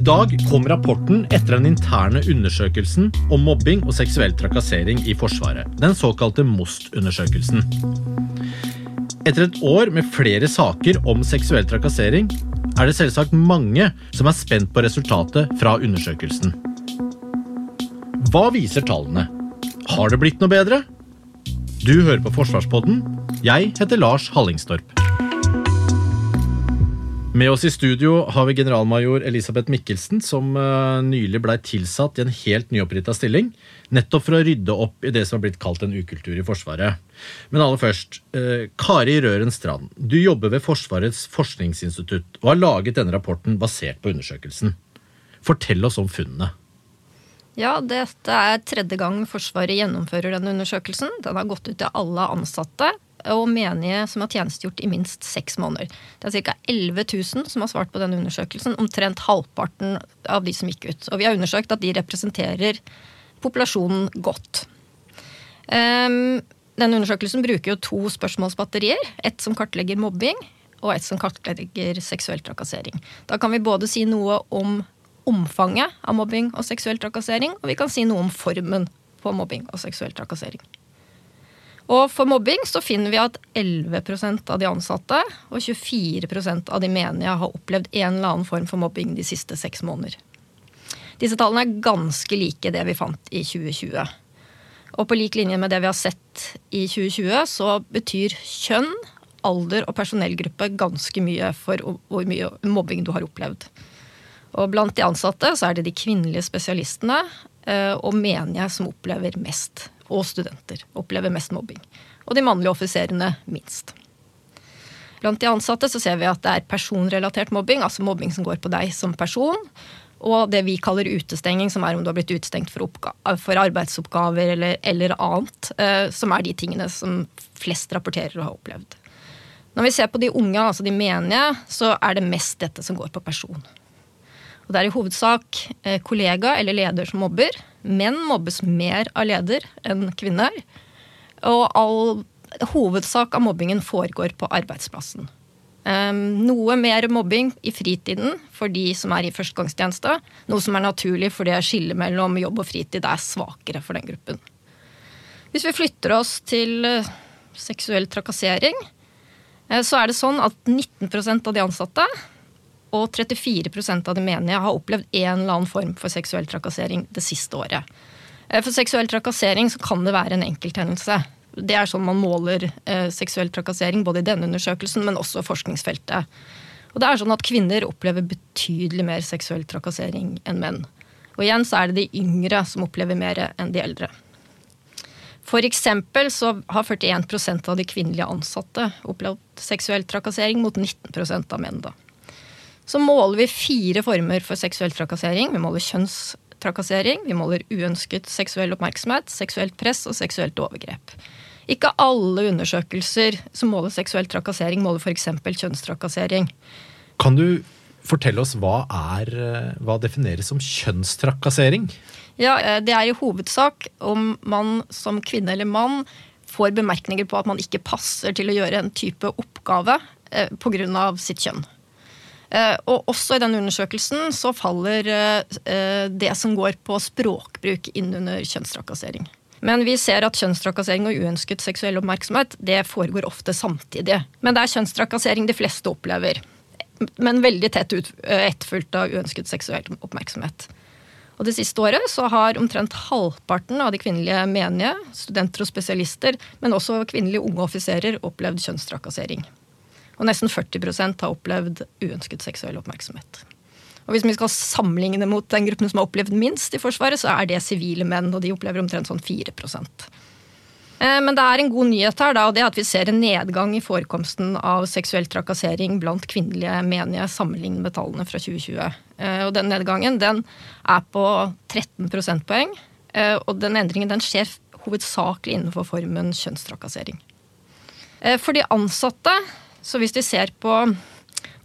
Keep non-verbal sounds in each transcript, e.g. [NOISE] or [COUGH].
I dag kom rapporten etter den interne undersøkelsen om mobbing og seksuell trakassering i Forsvaret. Den såkalte MOST-undersøkelsen. Etter et år med flere saker om seksuell trakassering er det selvsagt mange som er spent på resultatet fra undersøkelsen. Hva viser tallene? Har det blitt noe bedre? Du hører på Forsvarspodden. Jeg heter Lars Hallingstorp. Med oss i studio har vi generalmajor Elisabeth Mikkelsen, som uh, nylig blei tilsatt i en helt nyoppretta stilling, nettopp for å rydde opp i det som har blitt kalt en ukultur i Forsvaret. Men aller først, uh, Kari Røren Strand, du jobber ved Forsvarets forskningsinstitutt og har laget denne rapporten basert på undersøkelsen. Fortell oss om funnene. Ja, dette er tredje gang Forsvaret gjennomfører denne undersøkelsen. Den har gått ut til alle ansatte og menige som har tjenestegjort i minst seks måneder. Det er ca. 11 000 som har svart på denne undersøkelsen. Omtrent halvparten av de som gikk ut. Og vi har undersøkt at de representerer populasjonen godt. Um, denne undersøkelsen bruker jo to spørsmålsbatterier. Ett som kartlegger mobbing, og ett som kartlegger seksuell trakassering. Da kan vi både si noe om omfanget av mobbing og seksuell trakassering, og vi kan si noe om formen på mobbing og seksuell trakassering. Og for mobbing så finner vi at 11% av de ansatte og 24% av de menige har opplevd en eller annen form for mobbing de siste seks måneder. Disse tallene er ganske like det vi fant i 2020. Og på lik linje med det vi har sett i 2020, så betyr kjønn, alder og personellgruppe ganske mye for hvor mye mobbing du har opplevd. Og blant de ansatte så er det de kvinnelige spesialistene eh, og menige som opplever mest og studenter opplever mest mobbing. Og de mannlige offiserene minst. Blant de ansatte så ser vi at det er personrelatert mobbing, altså mobbing som går på deg som person. Og det vi kaller utestenging, som er om du har blitt utestengt for, for arbeidsoppgaver eller, eller annet. Eh, som er de tingene som flest rapporterer å ha opplevd. Når vi ser på de unge, altså de menige, så er det mest dette som går på person. Og det er i hovedsak eh, kollega eller leder som mobber. Menn mobbes mer av leder enn kvinner. Og all hovedsak av mobbingen foregår på arbeidsplassen. Um, noe mer mobbing i fritiden for de som er i førstegangstjeneste. Noe som er naturlig fordi skillet mellom jobb og fritid er svakere for den gruppen. Hvis vi flytter oss til uh, seksuell trakassering, uh, så er det sånn at 19% av de ansatte og 34% av de menige har opplevd en eller annen form for seksuell trakassering det siste året. Eh, for seksuell trakassering så kan det være en enkelthendelse. Det er sånn man måler eh, seksuell trakassering, både i denne undersøkelsen, men også forskningsfeltet. Og det er sånn at Kvinner opplever betydelig mer seksuell trakassering enn menn. Og igjen så er det de yngre som opplever mer enn de eldre. For eksempel så har 41% av de kvinnelige ansatte opplevd seksuell trakassering, mot 19% av menn. da så måler vi fire former for seksuell trakassering. Vi måler kjønnstrakassering, vi måler uønsket seksuell oppmerksomhet, seksuelt press og seksuelt overgrep. Ikke alle undersøkelser som måler seksuell trakassering, måler f.eks. kjønnstrakassering. Kan du fortelle oss hva, er, hva defineres som kjønnstrakassering? Ja, eh, Det er i hovedsak om man som kvinne eller mann får bemerkninger på at man ikke passer til å gjøre en type oppgave eh, pga. sitt kjønn. Eh, og også i denne undersøkelsen så faller eh, det som går på språkbruk inn under kjønnstrakassering. Men vi ser at kjønnstrakassering og uønsket seksuell oppmerksomhet det foregår ofte samtidig. Men det er kjønnstrakassering de fleste opplever. Men veldig tett eh, etterfulgt av uønsket seksuell oppmerksomhet. Og Det siste året så har omtrent halvparten av de kvinnelige menige, studenter og spesialister, men også kvinnelige unge offiserer, opplevd kjønnstrakassering. Og nesten 40% har opplevd uønsket seksuell oppmerksomhet. Og Hvis vi skal sammenligne mot den gruppen som har opplevd minst i Forsvaret, så er det sivile menn, og de opplever omtrent sånn 4 Eh, men det er en god nyhet her, da, og det er at vi ser en nedgang i forekomsten av seksuell trakassering blant kvinnelige menige sammenlignet med tallene fra 2020. Eh, og den nedgangen den er på 13 prosentpoeng. Eh, og den endringen den skjer hovedsakelig innenfor formen kjønnstrakassering. For de ansatte, så hvis de ser på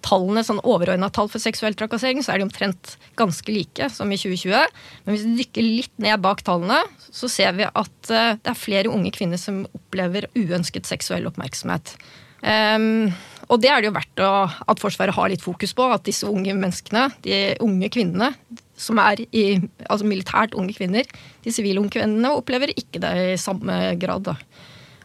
tallene, sånn overordna tall for seksuell trakassering, så er de omtrent ganske like som i 2020. Men hvis vi dykker litt ned bak tallene, så ser vi at eh, det er flere unge kvinner som opplever uønsket seksuell oppmerksomhet. Um, og det er det jo verdt å, at Forsvaret har litt fokus på. At disse unge menneskene, de unge kvinnene, som er i, altså militært unge kvinner, de sivile unge kvinnene, opplever ikke det i samme grad. da.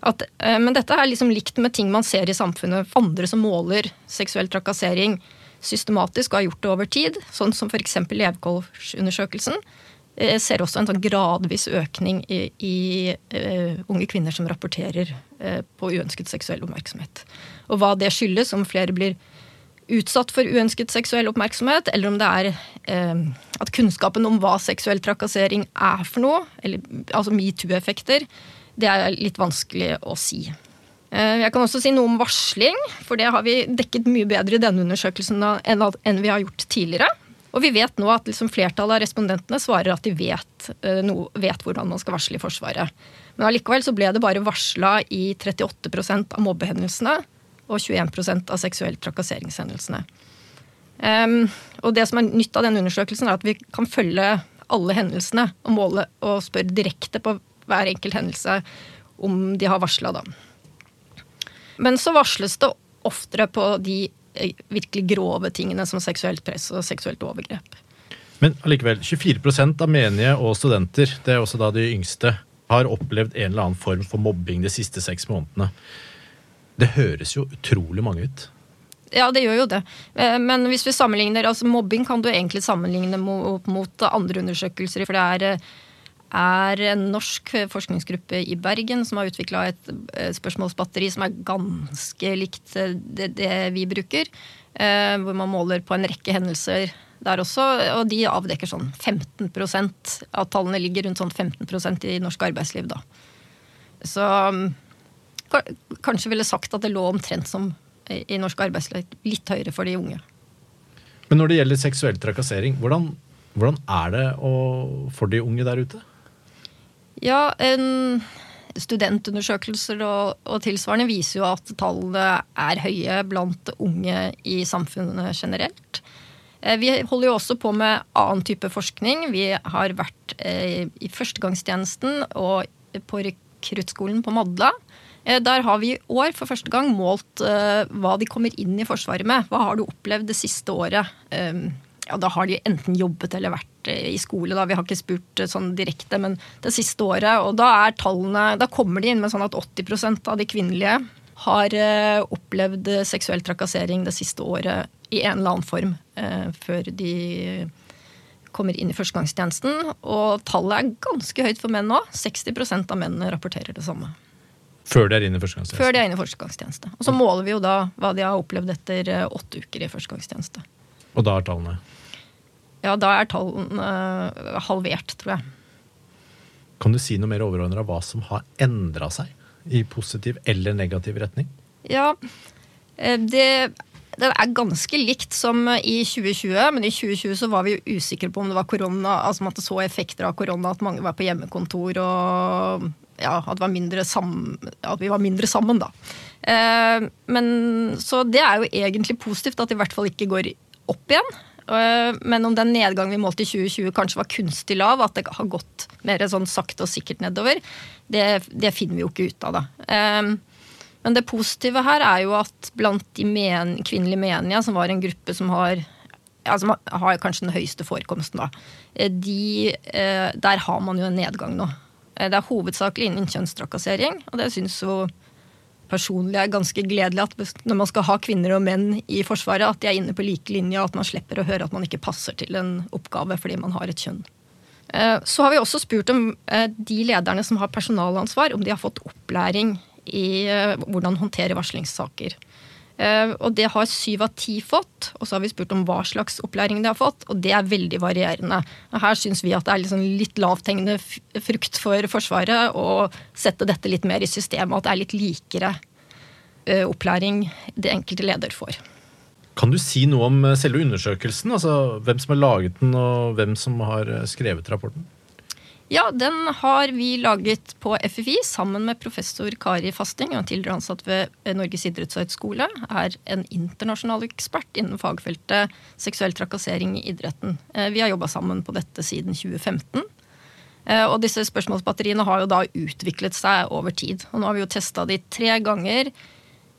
At, eh, men dette er liksom likt med ting man ser i samfunnet. Andre som måler seksuell trakassering systematisk og har gjort det over tid, sånn som f.eks. levekårsundersøkelsen, eh, ser også en sånn gradvis økning i, i uh, unge kvinner som rapporterer uh, på uønsket seksuell oppmerksomhet. Og hva det skyldes, om flere blir utsatt for uønsket seksuell oppmerksomhet, eller om det er uh, at kunnskapen om hva seksuell trakassering er for noe, eller altså metoo-effekter, det er litt vanskelig å si. Eh, jeg kan også si noe om varsling, for det har vi dekket mye bedre i denne undersøkelsen enn vi har gjort tidligere. Og vi vet nå at liksom flertallet av respondentene svarer at de vet, eh, no, vet, hvordan man skal varsle i Forsvaret. Men allikevel så ble det bare varsla i 38% av mobbehendelsene og 21 av seksuell trakasseringshendelsene. Um, og det som er nytt av denne undersøkelsen, er at vi kan følge alle hendelsene og måle og spørre direkte på hver enkelt hendelse om de har varsla, da. Men så varsles det oftere på de eh, virkelig grove tingene som seksuelt press og seksuelt overgrep. Men allikevel, 24% av menige og studenter, det er også da de yngste, har opplevd en eller annen form for mobbing de siste seks månedene. Det høres jo utrolig mange ut. Ja, det gjør jo det. Eh, men hvis vi sammenligner, altså mobbing kan du egentlig sammenligne mot, andre undersøkelser. For det er eh, er en norsk forskningsgruppe i Bergen som har utvikla et spørsmålsbatteri som er ganske likt eh, det, det vi bruker. Eh, hvor man måler på en rekke hendelser der også, og de avdekker sånn 15% At tallene ligger rundt sånn 15% i norsk arbeidsliv, da. Så kanskje ville sagt at det lå omtrent som i norsk arbeidsliv, litt høyere for de unge. Men når det gjelder seksuell trakassering, hvordan, hvordan er det å, for de unge der ute? Ja, en studentundersøkelser og, og, tilsvarende viser jo at tallene er høye blant unge i samfunnet generelt. Eh, vi holder jo også på med annen type forskning. Vi har vært eh, i førstegangstjenesten og på rekruttskolen på Madla. Eh, der har vi i år for første gang målt hva de kommer inn i Forsvaret med. Hva har du opplevd det siste året? ja, da har de enten jobbet eller vært i skole. Da. Vi har ikke spurt eh, sånn direkte, men det siste året. Og da er tallene Da kommer de inn med sånn at 80% av de kvinnelige har eh, opplevd seksuell trakassering det siste året i en eller annen form eh, før de kommer inn i førstegangstjenesten. Og tallet er ganske høyt for menn nå. 60% av mennene rapporterer det samme. Før de er inne i førstegangstjeneste? Før de er inne i førstegangstjeneste. Og så måler vi jo da hva de har opplevd etter åtte uker i førstegangstjeneste. Og da er tallene? Ja, da er tallene uh, halvert, tror jeg. Kan du si noe mer overordnet av hva som har endra seg i positiv eller negativ retning? Ja, eh, det, det, er ganske likt som i 2020, men i 2020 så var vi jo usikre på om det var korona, altså at det så effekter av korona, at mange var på hjemmekontor og ja, at, sammen, at vi var mindre sammen, da. Eh, men, så det er jo egentlig positivt at det i hvert fall ikke går opp igjen. Eh, men om den nedgangen vi målte i 2020 kanskje var kunstig lav, at det har gått mer sånn sakte og sikkert nedover, det, det finner vi jo ikke ut av. da. Eh, men det positive her er jo at blant de men, kvinnelige menige, som var en gruppe som har, ja, som har kanskje den høyeste forekomsten, da, eh, de, der har man jo en nedgang nå. Det er hovedsakelig innen kjønnstrakassering, og det syns jo personlig er ganske gledelig at når man skal ha kvinner og menn i Forsvaret, at de er inne på like linje, og at man slipper å høre at man ikke passer til en oppgave fordi man har et kjønn. Eh, så har vi også spurt om eh, de lederne som har personalansvar, om de har fått opplæring i eh, hvordan håndtere varslingssaker. Eh, og det har syv av ti fått. Og så har vi spurt om hva slags opplæring de har fått, og det er veldig varierende. Og her syns vi at det er liksom litt lavthengende frukt for Forsvaret å sette dette litt mer i systemet, at det er litt likere eh, opplæring det enkelte leder får. Kan du si noe om selve undersøkelsen? Altså hvem som har laget den, og hvem som har skrevet rapporten? Ja, den har vi laget på FFI sammen med professor Kari Fasting, og tidligere ansatt ved Norges idrettshøgskole. Er en internasjonal ekspert innen fagfeltet seksuell trakassering i idretten. Eh, vi har jobba sammen på dette siden 2015. Eh, og disse spørsmålsbatteriene har jo da utviklet seg over tid. Og nå har vi jo testa de tre ganger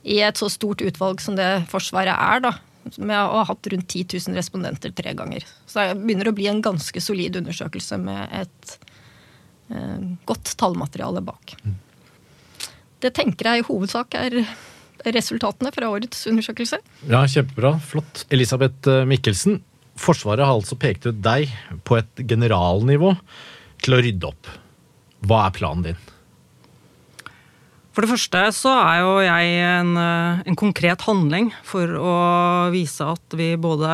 i et så stort utvalg som det Forsvaret er, da. Med å ha hatt rundt 10 000 respondenter tre ganger. Så det begynner å bli en ganske solid undersøkelse med et godt tallmateriale bak. Det tenker jeg i hovedsak er resultatene fra årets undersøkelse. Ja, Kjempebra. Flott. Elisabeth eh, Mikkelsen, Forsvaret har altså pekt ut deg på et generalnivå til å rydde opp. Hva er planen din? For det første så er jo jeg en, eh, en, konkret handling for å vise at vi både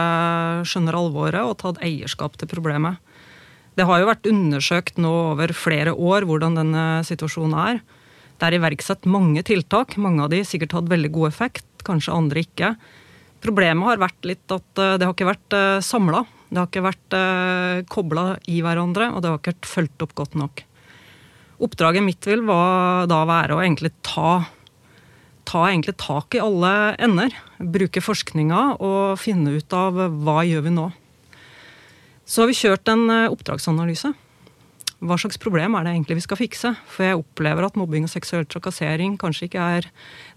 skjønner alvoret og tatt eierskap til problemet. Det har jo vært undersøkt nå over flere år hvordan denne situasjonen er. Det er iverksatt mange tiltak. Mange av de sikkert hatt veldig god effekt, kanskje andre ikke. Problemet har vært litt at eh, det har ikke vært eh, samla. Det har ikke vært eh, kobla i hverandre, og det har ikke vært fulgt opp godt nok. Oppdraget mitt vil da være å egentlig ta, ta egentlig tak i alle ender. Bruke forskninga og finne ut av hva gjør vi nå. Så har vi kjørt en eh, oppdragsanalyse. Hva slags problem er det egentlig vi skal fikse? For jeg opplever at mobbing og seksuell trakassering kanskje ikke er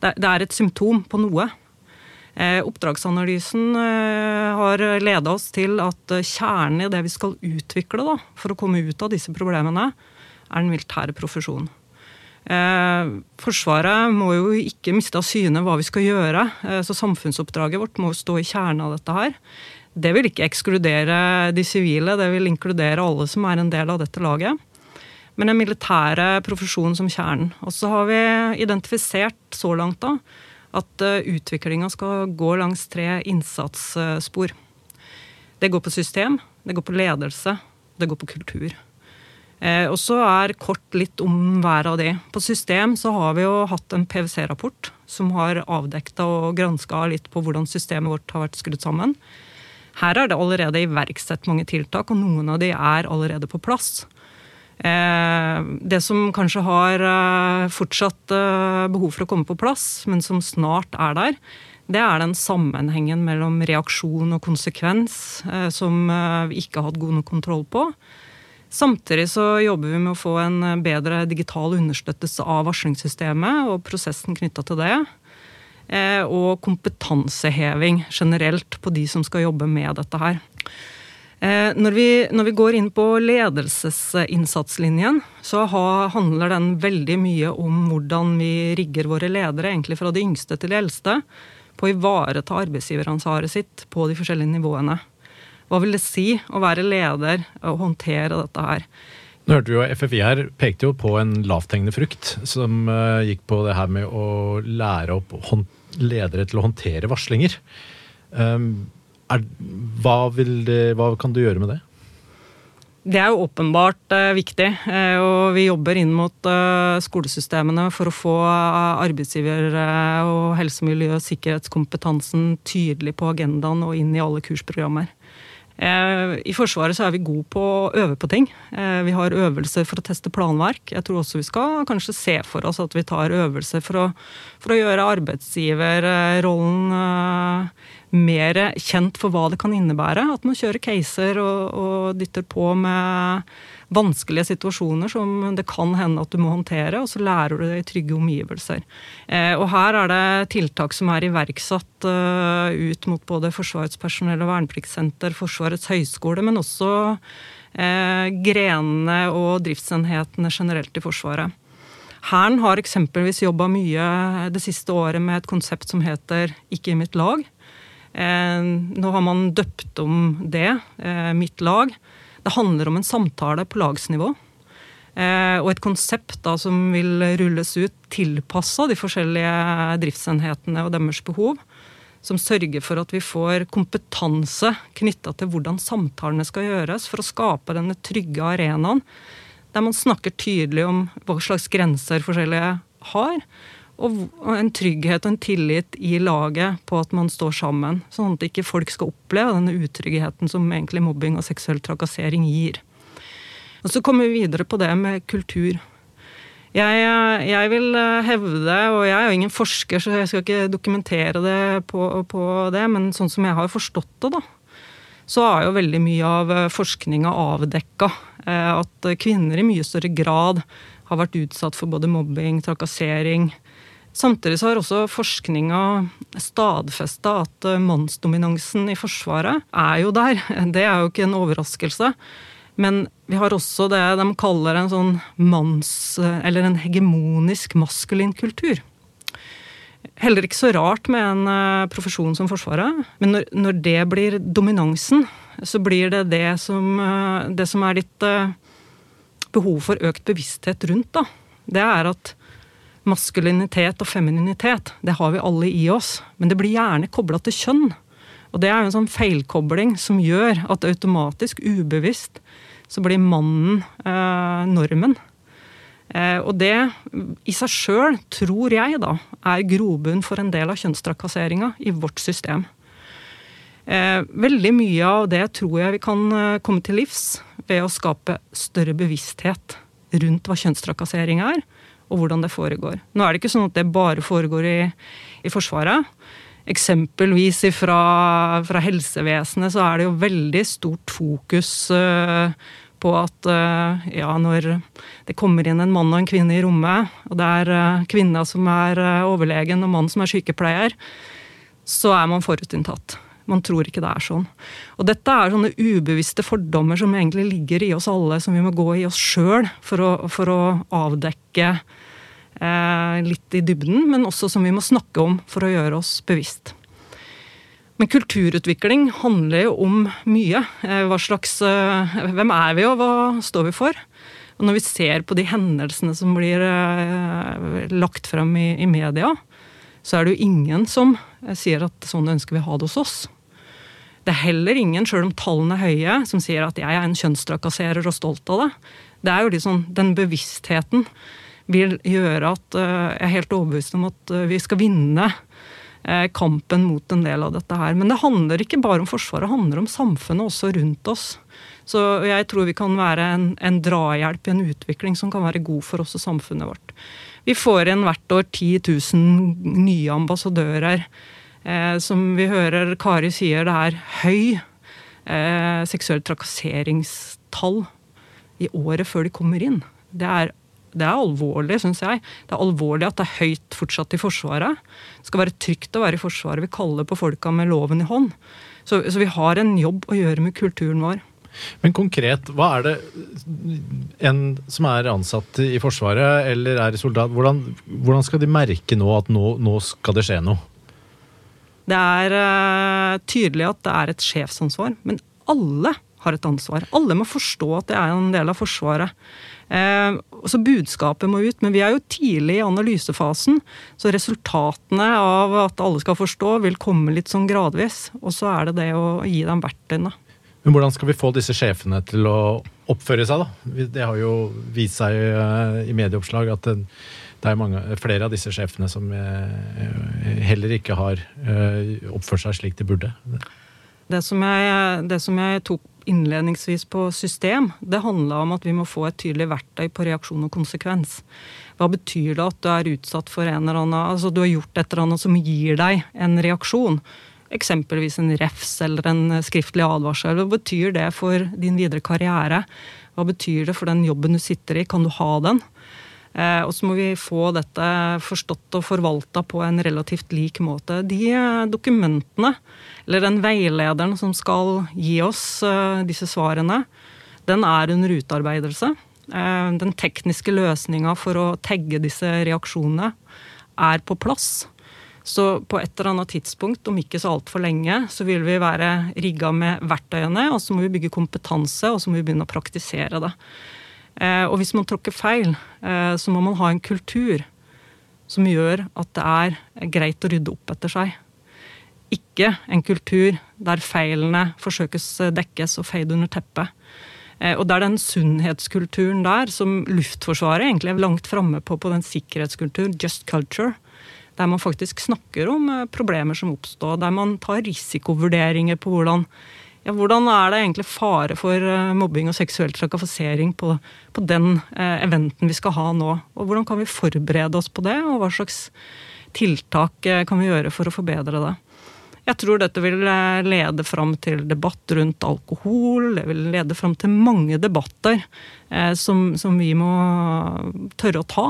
Det er et symptom på noe. Eh, oppdragsanalysen eh, har leda oss til at kjernen i det vi skal utvikle da, for å komme ut av disse problemene, er den militære profesjonen. Forsvaret må jo ikke miste av syne hva vi skal gjøre, så samfunnsoppdraget vårt må stå i kjernen av dette her. Det vil ikke ekskludere de sivile, det vil inkludere alle som er en del av dette laget. Men den militære profesjonen som kjernen. Og så har vi identifisert så langt da, at eh, utviklinga skal gå langs tre innsatsspor. Det går på system, det går på ledelse, det går på kultur. Eh, og så er kort litt om hver av de. På system så har vi jo hatt en PwC-rapport som har avdekta og granska litt på hvordan systemet vårt har vært skrudd sammen. Her er det allerede iverksatt mange tiltak, og noen av de er allerede på plass. Eh, det som kanskje har eh, fortsatt eh, behov for å komme på plass, men som snart er der, det er den sammenhengen mellom reaksjon og konsekvens som vi ikke har hatt god nok kontroll på. Samtidig så jobber vi med å få en bedre digital understøttelse av varslingssystemet og prosessen knytta til det. Eh, og kompetanseheving generelt på de som skal jobbe med dette her. Eh, når vi, når vi går inn på ledelsesinnsatslinjen, så handler den veldig mye om hvordan vi rigger våre ledere, egentlig fra de yngste til de eldste, på å ivareta arbeidsgiveransvaret sitt på de forskjellige nivåene. Hva vil det si å være leder og håndtere dette her? Nå hørte vi jo FFI her pekte jo på en lavthengende frukt, som uh, gikk på det her med å lære opp håndtere ledere til å håndtere varslinger. Um, er, hva, det, hva, kan du gjøre med det? Det er jo åpenbart uh, viktig. Uh, og vi jobber inn mot uh, skolesystemene for å få arbeidsgiver- og helsemiljø- og sikkerhetskompetansen tydelig på agendaen og inn i alle kursprogrammer. Eh, I Forsvaret så er vi gode på å øve på ting. Eh, vi har øvelser for å teste planverk. Jeg tror også vi skal kanskje se for oss at vi tar øvelser for å, for å gjøre arbeidsgiverrollen eh, mer kjent for hva det kan innebære. At man kjører caser og, og dytter på med vanskelige situasjoner som det kan hende at du må håndtere, og så lærer du det i trygge omgivelser. Eh, og her er det tiltak som er iverksatt uh, ut mot både Forsvarets personell- og vernepliktssenter, Forsvarets høgskole, men også eh, grenene og driftsenhetene generelt i Forsvaret. Hæren har eksempelvis jobba mye det siste året med et konsept som heter Ikke i mitt lag. Nå har man døpt om det, Mitt lag, det handler om en samtale på lagsnivå. Eh, og et konsept da, som vil rulles ut tilpassa de forskjellige driftsenhetene og deres behov. som sørger for at vi får kompetanse knytta til hvordan samtalene skal gjøres, for å skape denne trygge arenaen der man snakker tydelig om hva slags grenser forskjellige har. Og en trygghet og en tillit i laget på at man står sammen. Sånn at ikke folk skal oppleve denne utryggheten som egentlig mobbing og seksuell trakassering gir. Og Så kommer vi videre på det med kultur. Jeg, jeg, vil hevde, og jeg er jo ingen forsker, så jeg skal ikke dokumentere det på, på det, men sånn som jeg har forstått det, da, så har jo veldig mye av forskninga avdekka eh, at kvinner i mye større grad har vært utsatt for både mobbing, trakassering. Samtidig så har også forskninga stadfesta at mannsdominansen i Forsvaret er jo der. [LAUGHS] Det er jo ikke en overraskelse. Men vi har også det de kaller en sånn manns... Eller en hegemonisk maskulin kultur. Heller ikke så rart med en eh, profesjon som Forsvaret. Men når, når det blir dominansen, så blir det det som, eh, det som er ditt eh, behov for økt bevissthet rundt. da. Det er at maskulinitet og femininitet, det har vi alle i oss. Men det blir gjerne kobla til kjønn. Og det er jo en sånn feilkobling som gjør at automatisk, ubevisst, så blir mannen eh, normen. Eh, og det i seg sjøl, tror jeg, da, er grobunn for en del av kjønnstrakasseringa i vårt system. Eh, veldig mye av det tror jeg vi kan eh, komme til livs ved å skape større bevissthet rundt hva kjønnstrakassering er, og hvordan det foregår. Nå er det ikke sånn at det bare foregår i, i Forsvaret. Eksempelvis fra, fra, helsevesenet så er det jo veldig stort fokus uh, på at uh, ja, når det kommer inn en mann og en kvinne i rommet, og det er uh, kvinna som er overlegen og mannen som er sykepleier, så er man forutinntatt. Man tror ikke det er sånn. Og dette er sånne ubevisste fordommer som egentlig ligger i oss alle, som vi må gå i oss sjøl for, for, å avdekke litt i dybden, men også som vi må snakke om for å gjøre oss bevisst. Men kulturutvikling handler jo om mye. Eh, hva slags, eh, hvem er vi, og hva står vi for? Og når vi ser på de hendelsene som blir lagt frem i, i media, så er det jo ingen som sier at sånn ønsker vi ha det hos oss. Det er heller ingen, sjøl om tallene er høye, som sier at jeg er en kjønnstrakasserer og stolt av det. Det er jo liksom den bevisstheten vil gjøre at eh, jeg er helt overbevist om at eh, vi skal vinne eh, kampen mot en del av dette her. Men det handler ikke bare om Forsvaret, det handler om samfunnet også rundt oss. Så jeg tror vi kan være en, en drahjelp i en utvikling som kan være god for oss og samfunnet vårt. Vi får inn hvert år 10 000 nye ambassadører. Eh, som vi hører Kari sier, det er høy eh, seksuell trakasseringstall i året før de kommer inn. Det er det er alvorlig, syns jeg. Det er alvorlig at det er høyt fortsatt i Forsvaret. Det skal være trygt å være i Forsvaret. Vi kaller på folka med loven i hånd. Så, så, vi har en jobb å gjøre med kulturen vår. Men konkret, hva er det en som er ansatt i Forsvaret eller er soldat, hvordan, hvordan skal de merke nå at nå, nå skal det skje noe? Det er uh, tydelig at det er et sjefsansvar, men alle har et ansvar. Alle må forstå at det er en del av Forsvaret. Eh, så budskapet må ut, men vi er jo tidlig i analysefasen. Så resultatene av at alle skal forstå, vil komme litt sånn gradvis. Og så er det det å gi dem verktøyene. Men hvordan skal vi få disse sjefene til å oppføre seg, da? Det har jo vist seg eh, i medieoppslag at det er mange, flere av disse sjefene som eh, heller ikke har oppført seg slik de burde. Det som jeg, det som jeg tok innledningsvis på system, det handla om at vi må få et tydelig verktøy på reaksjon og konsekvens. Hva betyr det at du er utsatt for en eller annen Altså du har gjort et eller annet som gir deg en reaksjon? Eksempelvis en refs eller en skriftlig advarsel. Hva betyr det for din videre karriere? Hva betyr det for den jobben du sitter i? Kan du ha den? Eh, og så må vi få dette forstått og forvalta på en relativt lik måte. De eh, dokumentene, eller den veilederen som skal gi oss eh, disse svarene, den er under utarbeidelse. Den tekniske løsninga for å tagge disse reaksjonene er på plass. Så på et eller annet tidspunkt, om ikke så altfor lenge, så vil vi være rigga med verktøyene, og så må vi bygge kompetanse, og så må vi begynne å praktisere det. Eh, og hvis man tråkker feil, eh, så må man ha en kultur som gjør at det er greit å rydde opp etter seg. ikke en kultur der feilene forsøkes dekkes og feid under teppet. Eh, og det er den sunnhetskulturen der som Luftforsvaret egentlig er langt framme på, på den sikkerhetskulturen, just culture. Der man faktisk snakker om eh, problemer som oppstår, der man tar risikovurderinger på hvordan ja, hvordan er det egentlig fare for eh, mobbing og seksuell trakassering på, på den eh, eventen vi skal ha nå? Og hvordan kan vi forberede oss på det, og hva slags tiltak eh, kan vi gjøre for å forbedre det? Jeg tror dette vil lede fram til debatt rundt alkohol. Det vil lede fram til mange debatter eh, som, som, vi må tørre å ta.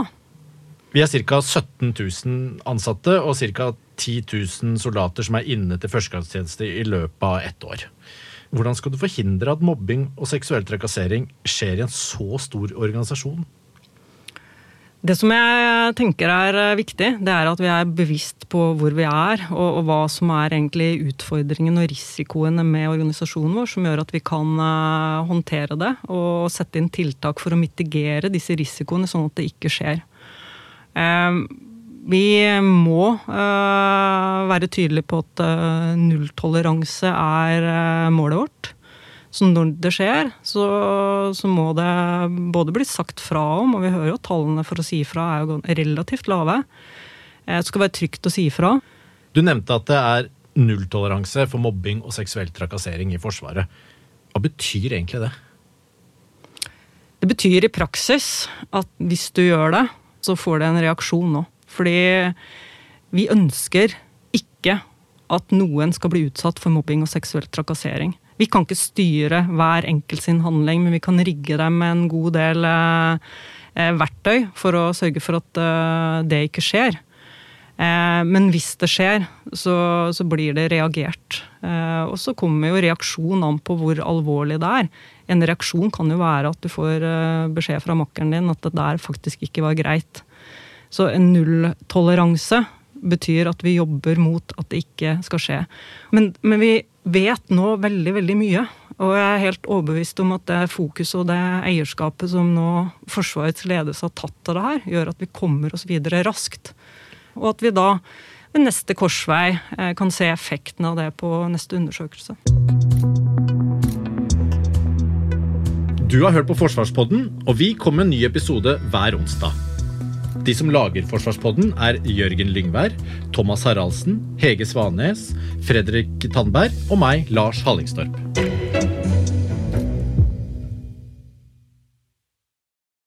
Vi er ca. 17 000 ansatte og ca. 10 000 soldater som er inne til førstegangstjeneste i løpet av ett år. Hvordan skal du forhindre at mobbing og seksuell trakassering skjer i en så stor organisasjon? Det som jeg tenker er eh, viktig, det er at vi er bevisst på hvor vi er, og, og hva som er egentlig utfordringen og risikoene med organisasjonen vår, som gjør at vi kan uh, håndtere det og sette inn tiltak for å mitigere disse risikoene, sånn at det ikke skjer. Uh, vi må uh, være tydelige på at nulltoleranse er målet vårt. Så når det skjer, så, så, må det både bli sagt fra om, og vi hører jo tallene for å si fra er jo relativt lave. Eh, det skal være trygt å si fra. Du nevnte at det er nulltoleranse for mobbing og seksuell trakassering i Forsvaret. Hva betyr egentlig det? Det betyr i praksis at hvis du gjør det, så får det en reaksjon nå. Fordi vi ønsker ikke at noen skal bli utsatt for mobbing og seksuell trakassering. Vi kan ikke styre hver enkelt sin handling, men vi kan rigge dem med en god del eh, eh, verktøy for å sørge for at eh, det ikke skjer. Eh, men hvis det skjer, så, så blir det reagert. Eh, og så kommer jo reaksjon an på hvor alvorlig det er. En reaksjon kan jo være at du får eh, beskjed fra makkeren din at det der faktisk ikke var greit. Så en nulltoleranse betyr at vi jobber mot at det ikke skal skje. Men, men, vi vet nå veldig, veldig mye. Og jeg er helt overbevist om at det fokuset og det eierskapet som nå Forsvarets ledelse har tatt av det her, gjør at vi kommer oss videre raskt. Og at vi da ved neste korsvei eh, kan se effekten av det på neste undersøkelse. Du har hørt på Forsvarspodden, og vi kommer med en ny episode hver onsdag. De som lager Forsvarspodden, er Jørgen Lyngvær, Thomas Haraldsen, Hege Svanes, Fredrik Tandberg og meg, Lars Hallingstorp.